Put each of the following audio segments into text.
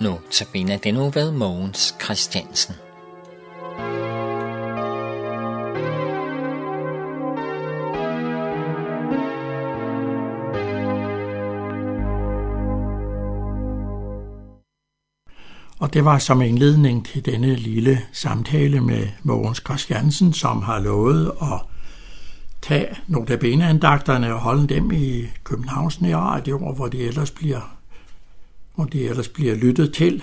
Nu tabiner det nu ved Mogens Christiansen. Og det var som indledning til denne lille samtale med Mogens Christiansen, som har lovet at tage notabeneandagterne og holde dem i Københavns Nærradio, hvor de ellers bliver, hvor de ellers bliver lyttet til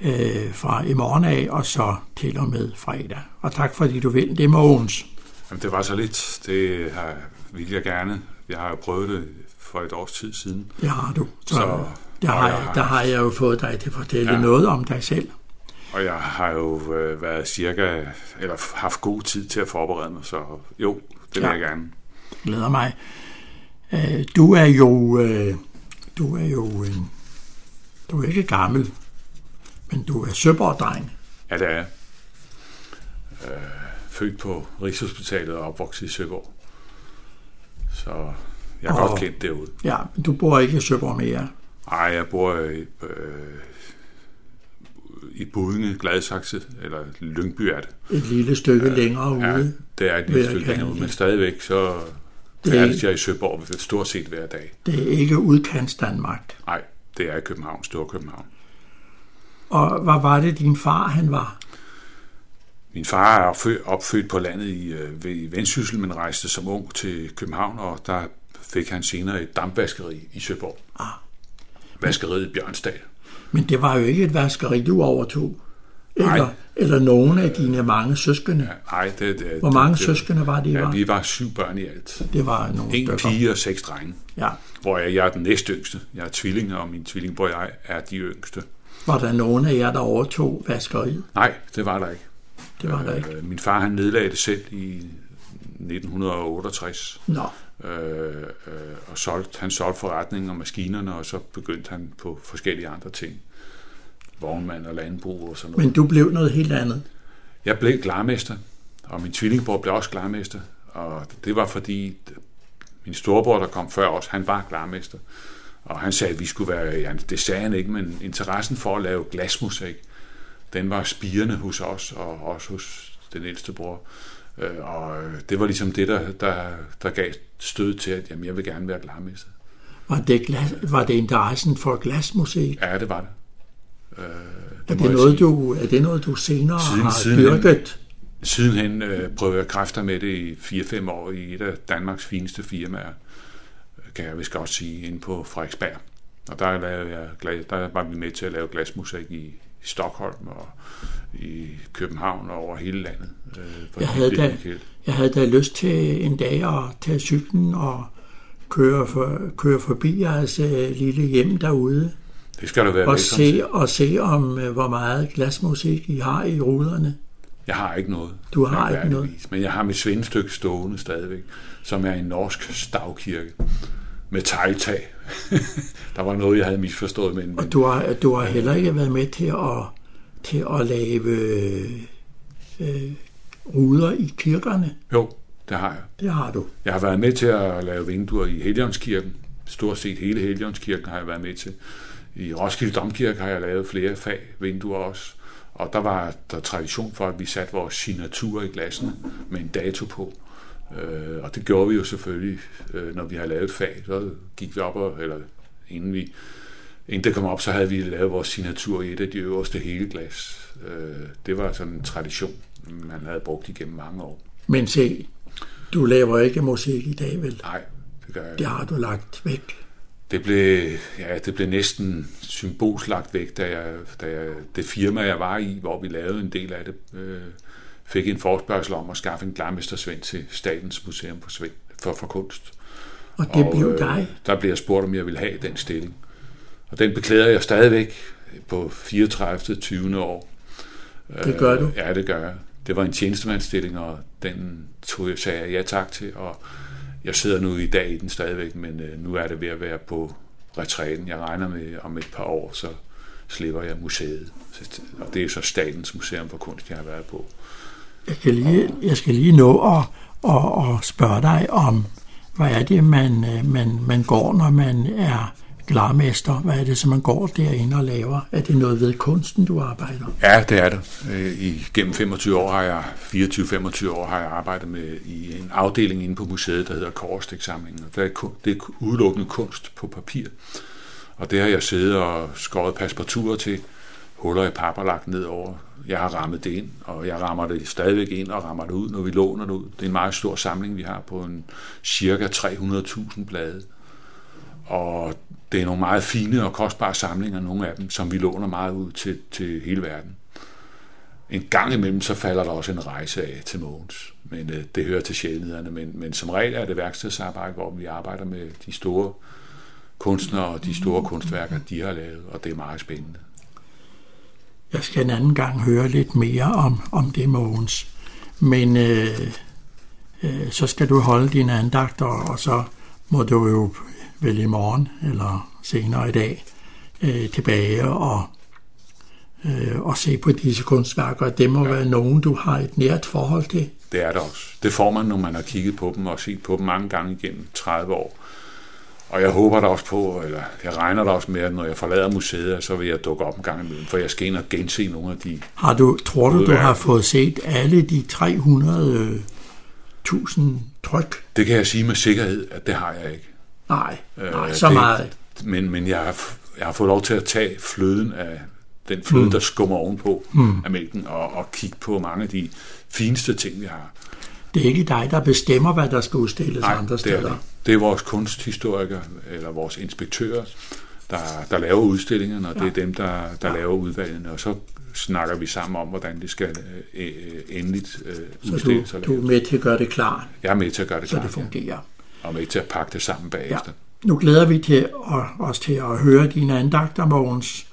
øh, fra i morgen af og så til og med fredag. Og tak fordi du vil det, Mogens. Jamen, det var så lidt. Det har, vil jeg gerne. Jeg har jo prøvet det for et års tid siden. Det har du. Så, Så- der, og har, jeg der har jeg jo fået dig til at fortælle ja. Ja. noget om dig selv. Og jeg har jo øh, været cirka, eller haft god tid til at forberede mig, så jo, det vil Ja. jeg gerne. Det glæder mig. Øh, Du er jo, øh, du er jo en, du er ikke gammel, men du er søborddreng. Ja, det er jeg. Øh, født på Rigshospitalet og opvokset i Søborg. Så jeg er Og- godt kendt derude. Ja, men du bor ikke i Søborg mere. Ej, jeg bor i, øh, i Budinge, Gladsaxe, eller Lyngby er det. Et lille stykke længere ude. Ja, det er et lille stykke længere ud, det. men stadigvæk så Det er færdes jeg i Søborg stort set hver dag. Det er ikke udkants Danmark. Nej, det er i København, Storkøbenhavn. Og hvad var det, din far han var? Min far er opfødt, på landet i, øh, ved- Vendsyssel, men rejste som ung til København, og der fik han senere et dampvaskeri i Søborg. Ah. Vaskeriet i Bjørnsdal. Men det var jo ikke et vaskeri, du overtog. Eller, Nej. eller nogen af dine mange søskende. Ja, nej, det, det, Hvor mange det, søskende var det, I Ja, var? vi var syv børn i alt. Det var nogle En stykker. pige og seks drenge, Ja. hvor jeg, jeg er den næstyngste. Jeg er tvilling, og min tvillingbror og jeg er de yngste. Var der nogen af jer, der overtog vaskeriet? Nej, det var der ikke. Det var der ikke. Øh, Min far han nedlagde det selv i 1968. Nå, øh, øh, og solgte, han solgte forretningen og maskinerne, og så begyndte han på forskellige andre ting. Vognmand og landbrug og sådan noget. men du blev noget helt andet. Jeg blev glarmester, og min tvillingbror blev også glarmester, og det var fordi min storebror, der kom før os, han var glarmester. Og han sagde, at vi skulle være, ja, det sagde han ikke, men interessen for at lave glasmusik, den var spirende hos os, og også hos den ældste bror. Øh, Og det var ligesom det, der, der, der gav stød til, at jamen, jeg vil gerne være glarmester. Var det, glas, var det interessen for glasmusik? Ja, det var det. Øh, Er må det, noget, du, er det noget, du senere Siden- har sidenhen. dyrket? Sidenhen øh, prøvede jeg kræfter med det i 4-5 år i et af Danmarks fineste firmaer, kan jeg vist godt sige, inde på Frederiksberg. Og der, lavede jeg, der var vi med til at lave glasmusik i Stockholm og i København og over hele landet. Øh, for Jeg det havde, da, jeg havde da lyst til en dag at tage cyklen og køre, for, køre forbi jeres øh, lille hjem derude Det skal du være og se, og se om, øh, hvor meget glasmusik I har i ruderne. Jeg har ikke noget. Du har ikke mærkværdigvis, Men jeg har mit svendestykke stående stadigvæk, som er en norsk stavkirke med tegltag. der var noget, jeg havde misforstået, men, men Og du har, du har heller ikke været med til at, til at lave øh, ruder i kirkerne. jo, det har jeg. Det har du. Jeg har været med til at lave vinduer i Helionskirken. Stort set hele Helionskirken har jeg været med til. I Roskilde Domkirke har jeg lavet flere fag vinduer også. Og der var der tradition for, at vi satte vores signatur i glassene med en dato på. Øh, og det gjorde vi jo selvfølgelig, øh, når vi har lavet et fag. Så gik vi op, og, eller inden vi inden det kom op, så havde vi lavet vores signatur i et af de øverste hele glas. Øh, det var sådan en tradition, man havde brugt igennem mange år. Men se, du laver ikke musik i dag, vel? Nej, det gør jeg Det har du lagt væk. Det blev, ja, det blev næsten symbolsk lagt væk, da jeg, da jeg, det firma, jeg var i, hvor vi lavede en del af det, øh, fik en forspørgsel om at skaffe en glarmestersvend til Statens Museum for, Svend, for, for Kunst. Og det og, blev øh, dig. Der blev jeg spurgt, om jeg ville have den stilling. Og den beklæder jeg stadigvæk på 34. 20. år. Det gør du. Øh, Ja, det gør jeg. Det var en tjenestemandsstilling, og den tog jeg, sagde jeg ja tak til, og jeg sidder nu i dag i den stadigvæk, men øh, nu er det ved at være på retræten. Jeg regner med, om et par år, så slipper jeg museet. Så- Og det er så Statens Museum for Kunst, jeg har været på. Jeg skal lige, jeg skal lige nå at, at, at spørge dig om, hvad er det, man, øh, man, man går, når man er glarmester. Hvad er det, som man går derinde og laver? Er det noget ved kunsten, du arbejder? Ja, det er det. Øh, I gennem 25 år har jeg, 24-25 år har jeg arbejdet med i en afdeling inde på museet, der hedder Korstiksamlingen. Det er, det er udelukkende kunst på papir. Og det har jeg siddet og skåret passeparturer til, huller i papper lagt ned over. Jeg har rammet det ind, og jeg rammer det stadigvæk ind og rammer det ud, når vi låner det ud. Det er en meget stor samling, vi har på en cirka 300.000 blade. Og det er nogle meget fine og kostbare samlinger, nogle af dem, som vi låner meget ud til, til hele verden. En gang imellem, så falder der også en rejse af til Mogens, men øh, det hører til sjældenhederne. Men, men som regel er det værkstedsarbejde, hvor vi arbejder med de store kunstnere og de store kunstværker, de har lavet, og det er meget spændende. Jeg skal en anden gang høre lidt mere om, om det, Mogens. Men øh, øh, så skal du holde dine andagter, og så må du jo vel i morgen eller senere i dag øh, tilbage og, øh, og se på disse kunstværker. Det må ja. være nogen, du har et nært forhold til. Det er det også. Det får man, når man har kigget på dem og set på dem mange gange igennem 30 år. Og jeg håber da også på, eller jeg regner da også med, at når jeg forlader museet, så vil jeg dukke op en gang imellem, for jeg skal ind og gense nogle af de... Har du, tror du, du har fået set alle de 300.000 tryk? Det kan jeg sige med sikkerhed, at det har jeg ikke. Nej, øh, nej så det, meget. Men, men jeg, har, jeg har fået lov til at tage fløden af den fløde, mm. der skummer ovenpå mm. af mælken, og, og kigge på mange af de fineste ting, vi har. Det er ikke dig, der bestemmer, hvad der skal udstilles Nej, andre steder? Det er, det. er vores kunsthistorikere, eller vores inspektører, der, der laver udstillingerne, og ja. det er dem, der, der ja. laver udvalgene, og så snakker vi sammen om, hvordan det skal øh, endeligt øh, udstilles. Så du, du er med til at gøre det klart? Jeg er med til at gøre det klart, Så det fungerer? Ja og med til at pakke det sammen bagefter. Ja. Nu glæder vi til at, os til at høre dine andagter, Mogens.